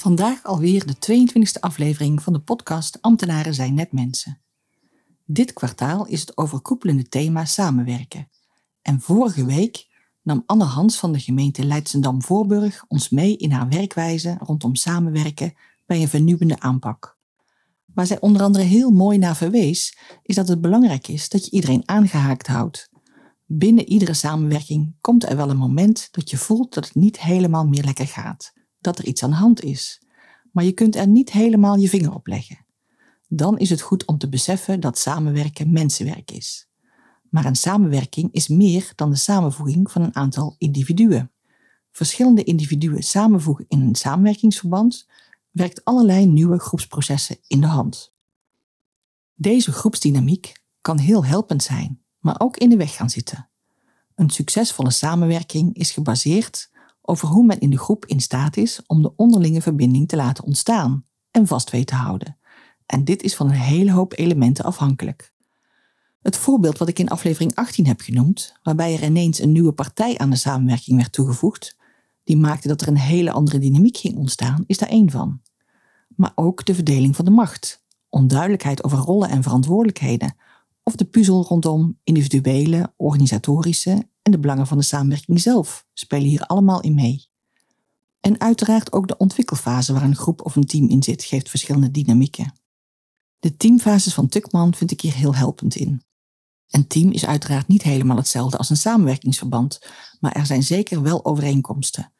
Vandaag alweer de 22e aflevering van de podcast Ambtenaren zijn net mensen. Dit kwartaal is het overkoepelende thema samenwerken. En vorige week nam Anne Hans van de gemeente Leidsendam-Voorburg ons mee in haar werkwijze rondom samenwerken bij een vernieuwende aanpak. Waar zij onder andere heel mooi naar verwees, is dat het belangrijk is dat je iedereen aangehaakt houdt. Binnen iedere samenwerking komt er wel een moment dat je voelt dat het niet helemaal meer lekker gaat dat er iets aan de hand is, maar je kunt er niet helemaal je vinger op leggen. Dan is het goed om te beseffen dat samenwerken mensenwerk is. Maar een samenwerking is meer dan de samenvoeging van een aantal individuen. Verschillende individuen samenvoegen in een samenwerkingsverband werkt allerlei nieuwe groepsprocessen in de hand. Deze groepsdynamiek kan heel helpend zijn, maar ook in de weg gaan zitten. Een succesvolle samenwerking is gebaseerd over hoe men in de groep in staat is om de onderlinge verbinding te laten ontstaan en vast weet te houden. En dit is van een hele hoop elementen afhankelijk. Het voorbeeld wat ik in aflevering 18 heb genoemd, waarbij er ineens een nieuwe partij aan de samenwerking werd toegevoegd, die maakte dat er een hele andere dynamiek ging ontstaan, is daar één van. Maar ook de verdeling van de macht, onduidelijkheid over rollen en verantwoordelijkheden, of de puzzel rondom individuele, organisatorische de belangen van de samenwerking zelf spelen hier allemaal in mee. En uiteraard ook de ontwikkelfase waar een groep of een team in zit, geeft verschillende dynamieken. De teamfases van Tukman vind ik hier heel helpend in. Een team is uiteraard niet helemaal hetzelfde als een samenwerkingsverband, maar er zijn zeker wel overeenkomsten.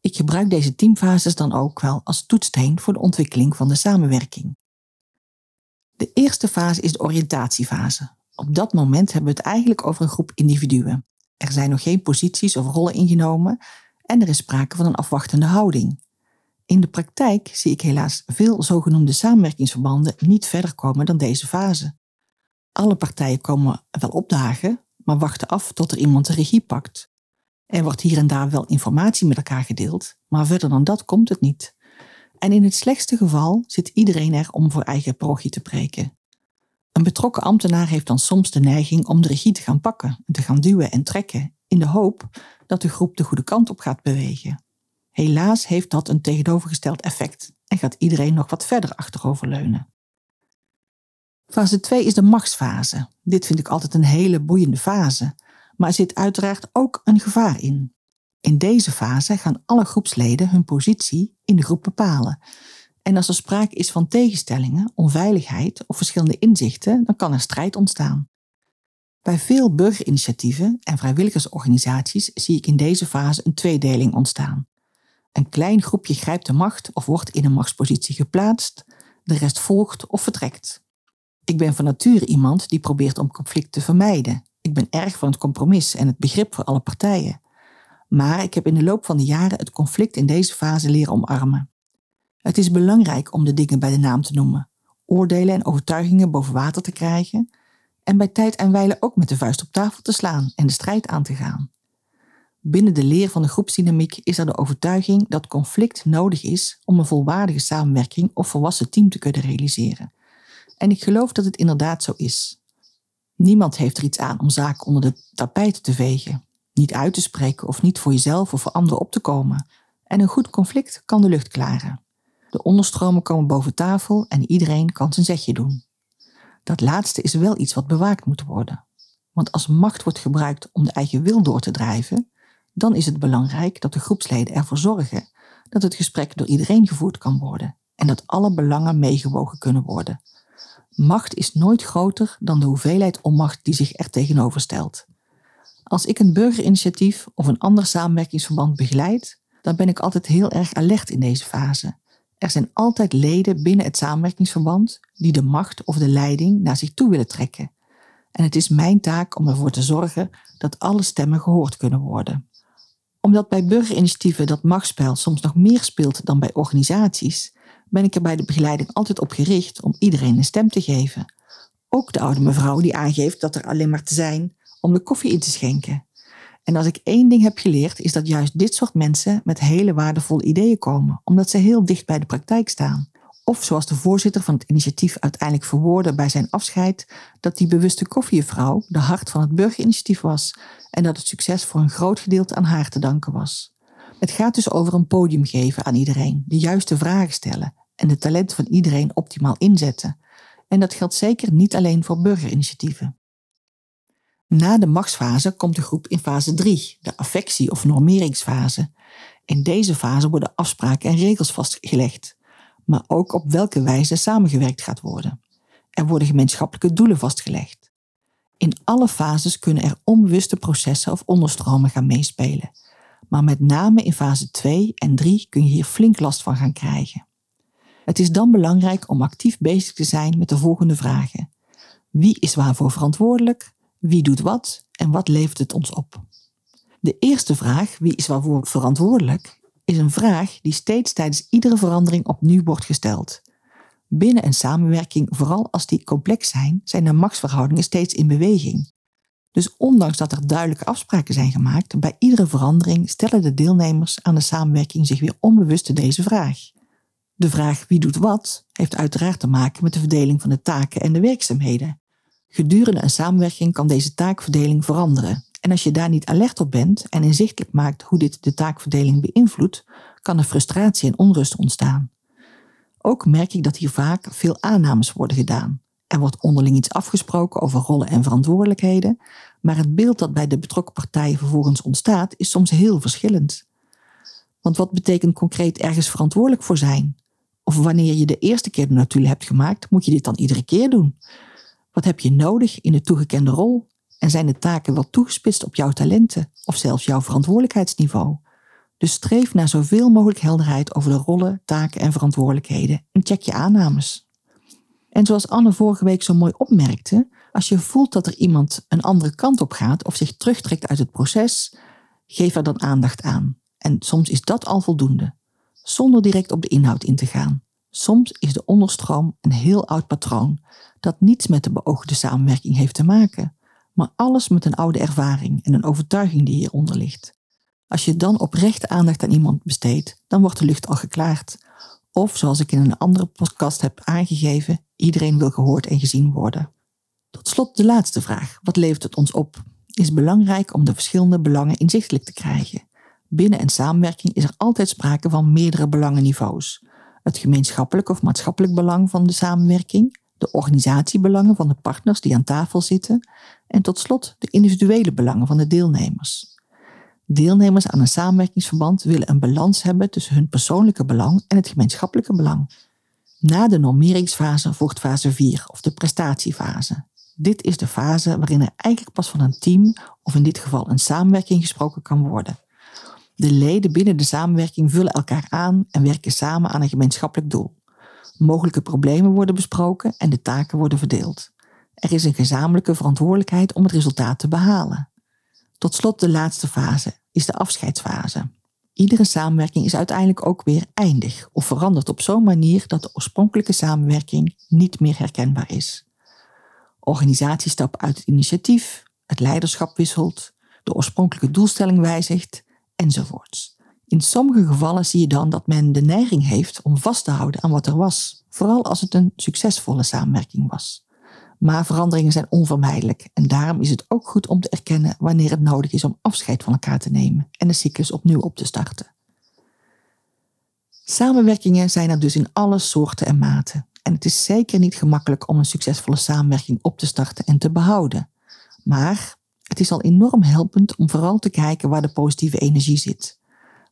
Ik gebruik deze teamfases dan ook wel als toetssteen voor de ontwikkeling van de samenwerking. De eerste fase is de oriëntatiefase. Op dat moment hebben we het eigenlijk over een groep individuen. Er zijn nog geen posities of rollen ingenomen en er is sprake van een afwachtende houding. In de praktijk zie ik helaas veel zogenoemde samenwerkingsverbanden niet verder komen dan deze fase. Alle partijen komen wel opdagen, maar wachten af tot er iemand de regie pakt. Er wordt hier en daar wel informatie met elkaar gedeeld, maar verder dan dat komt het niet. En in het slechtste geval zit iedereen er om voor eigen parochie te preken. Een betrokken ambtenaar heeft dan soms de neiging om de regie te gaan pakken en te gaan duwen en trekken, in de hoop dat de groep de goede kant op gaat bewegen. Helaas heeft dat een tegenovergesteld effect en gaat iedereen nog wat verder achteroverleunen. Fase 2 is de machtsfase. Dit vind ik altijd een hele boeiende fase, maar er zit uiteraard ook een gevaar in. In deze fase gaan alle groepsleden hun positie in de groep bepalen en als er sprake is van tegenstellingen, onveiligheid of verschillende inzichten, dan kan er strijd ontstaan. Bij veel burgerinitiatieven en vrijwilligersorganisaties zie ik in deze fase een tweedeling ontstaan. Een klein groepje grijpt de macht of wordt in een machtspositie geplaatst, de rest volgt of vertrekt. Ik ben van nature iemand die probeert om conflict te vermijden. Ik ben erg van het compromis en het begrip voor alle partijen. Maar ik heb in de loop van de jaren het conflict in deze fase leren omarmen. Het is belangrijk om de dingen bij de naam te noemen, oordelen en overtuigingen boven water te krijgen en bij tijd en wijle ook met de vuist op tafel te slaan en de strijd aan te gaan. Binnen de leer van de groepsdynamiek is er de overtuiging dat conflict nodig is om een volwaardige samenwerking of volwassen team te kunnen realiseren. En ik geloof dat het inderdaad zo is. Niemand heeft er iets aan om zaken onder de tapijt te vegen, niet uit te spreken of niet voor jezelf of voor anderen op te komen. En een goed conflict kan de lucht klaren. De onderstromen komen boven tafel en iedereen kan zijn zetje doen. Dat laatste is wel iets wat bewaakt moet worden. Want als macht wordt gebruikt om de eigen wil door te drijven, dan is het belangrijk dat de groepsleden ervoor zorgen dat het gesprek door iedereen gevoerd kan worden en dat alle belangen meegewogen kunnen worden. Macht is nooit groter dan de hoeveelheid onmacht die zich er tegenover stelt. Als ik een burgerinitiatief of een ander samenwerkingsverband begeleid, dan ben ik altijd heel erg alert in deze fase Er zijn altijd leden binnen het samenwerkingsverband die de macht of de leiding naar zich toe willen trekken. En het is mijn taak om ervoor te zorgen dat alle stemmen gehoord kunnen worden. Omdat bij burgerinitiatieven dat machtsspel soms nog meer speelt dan bij organisaties, ben ik er bij de begeleiding altijd op gericht om iedereen een stem te geven. Ook de oude mevrouw die aangeeft dat er alleen maar te zijn om de koffie in te schenken. En als ik één ding heb geleerd, is dat juist dit soort mensen met hele waardevolle ideeën komen, omdat ze heel dicht bij de praktijk staan. Of zoals de voorzitter van het initiatief uiteindelijk verwoordde bij zijn afscheid, dat die bewuste koffievrouw de hart van het burgerinitiatief was en dat het succes voor een groot gedeelte aan haar te danken was. Het gaat dus over een podium geven aan iedereen, de juiste vragen stellen en de talent van iedereen optimaal inzetten. En dat geldt zeker niet alleen voor burgerinitiatieven. Na de machtsfase komt de groep in fase 3, de affectie- of normeringsfase. In deze fase worden afspraken en regels vastgelegd, maar ook op welke wijze samengewerkt gaat worden. Er worden gemeenschappelijke doelen vastgelegd. In alle fases kunnen er onbewuste processen of onderstromen gaan meespelen, maar met name in fase 2 en 3 kun je hier flink last van gaan krijgen. Het is dan belangrijk om actief bezig te zijn met de volgende vragen. Wie is waarvoor verantwoordelijk? Wie doet wat en wat levert het ons op? De eerste vraag, wie is waarvoor verantwoordelijk, is een vraag die steeds tijdens iedere verandering opnieuw wordt gesteld. Binnen een samenwerking, vooral als die complex zijn, zijn de machtsverhoudingen steeds in beweging. Dus ondanks dat er duidelijke afspraken zijn gemaakt, bij iedere verandering stellen de deelnemers aan de samenwerking zich weer onbewust deze vraag. De vraag wie doet wat heeft uiteraard te maken met de verdeling van de taken en de werkzaamheden. Gedurende een samenwerking kan deze taakverdeling veranderen. En als je daar niet alert op bent en inzichtelijk maakt hoe dit de taakverdeling beïnvloedt, kan er frustratie en onrust ontstaan. Ook merk ik dat hier vaak veel aannames worden gedaan. Er wordt onderling iets afgesproken over rollen en verantwoordelijkheden, maar het beeld dat bij de betrokken partijen vervolgens ontstaat is soms heel verschillend. Want wat betekent concreet ergens verantwoordelijk voor zijn? Of wanneer je de eerste keer de notulen hebt gemaakt, moet je dit dan iedere keer doen? Wat heb je nodig in de toegekende rol? En zijn de taken wel toegespitst op jouw talenten of zelfs jouw verantwoordelijkheidsniveau? Dus streef naar zoveel mogelijk helderheid over de rollen, taken en verantwoordelijkheden en check je aannames. En zoals Anne vorige week zo mooi opmerkte, als je voelt dat er iemand een andere kant op gaat of zich terugtrekt uit het proces, geef er dan aandacht aan. En soms is dat al voldoende, zonder direct op de inhoud in te gaan. Soms is de onderstroom een heel oud patroon dat niets met de beoogde samenwerking heeft te maken, maar alles met een oude ervaring en een overtuiging die hieronder ligt. Als je dan oprechte aandacht aan iemand besteedt, dan wordt de lucht al geklaard. Of zoals ik in een andere podcast heb aangegeven, iedereen wil gehoord en gezien worden. Tot slot de laatste vraag. Wat levert het ons op? Is belangrijk om de verschillende belangen inzichtelijk te krijgen. Binnen een samenwerking is er altijd sprake van meerdere belangenniveaus. Het gemeenschappelijk of maatschappelijk belang van de samenwerking, de organisatiebelangen van de partners die aan tafel zitten en tot slot de individuele belangen van de deelnemers. Deelnemers aan een samenwerkingsverband willen een balans hebben tussen hun persoonlijke belang en het gemeenschappelijke belang. Na de normeringsfase volgt fase 4 of de prestatiefase. Dit is de fase waarin er eigenlijk pas van een team of in dit geval een samenwerking gesproken kan worden. De leden binnen de samenwerking vullen elkaar aan en werken samen aan een gemeenschappelijk doel. Mogelijke problemen worden besproken en de taken worden verdeeld. Er is een gezamenlijke verantwoordelijkheid om het resultaat te behalen. Tot slot de laatste fase is de afscheidsfase. Iedere samenwerking is uiteindelijk ook weer eindig of verandert op zo'n manier dat de oorspronkelijke samenwerking niet meer herkenbaar is. Organisaties stappen uit het initiatief, het leiderschap wisselt, de oorspronkelijke doelstelling wijzigt enzovoorts. In sommige gevallen zie je dan dat men de neiging heeft om vast te houden aan wat er was, vooral als het een succesvolle samenwerking was. Maar veranderingen zijn onvermijdelijk en daarom is het ook goed om te erkennen wanneer het nodig is om afscheid van elkaar te nemen en de cyclus opnieuw op te starten. Samenwerkingen zijn er dus in alle soorten en maten. En het is zeker niet gemakkelijk om een succesvolle samenwerking op te starten en te behouden. Maar het is al enorm helpend om vooral te kijken waar de positieve energie zit.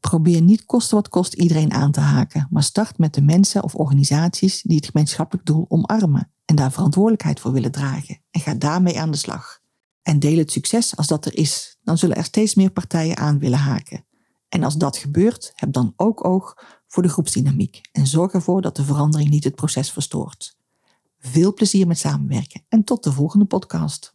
Probeer niet kosten wat kost iedereen aan te haken, maar start met de mensen of organisaties die het gemeenschappelijk doel omarmen en daar verantwoordelijkheid voor willen dragen en ga daarmee aan de slag. En deel het succes als dat er is, dan zullen er steeds meer partijen aan willen haken. En als dat gebeurt, heb dan ook oog voor de groepsdynamiek en zorg ervoor dat de verandering niet het proces verstoort. Veel plezier met samenwerken en tot de volgende podcast.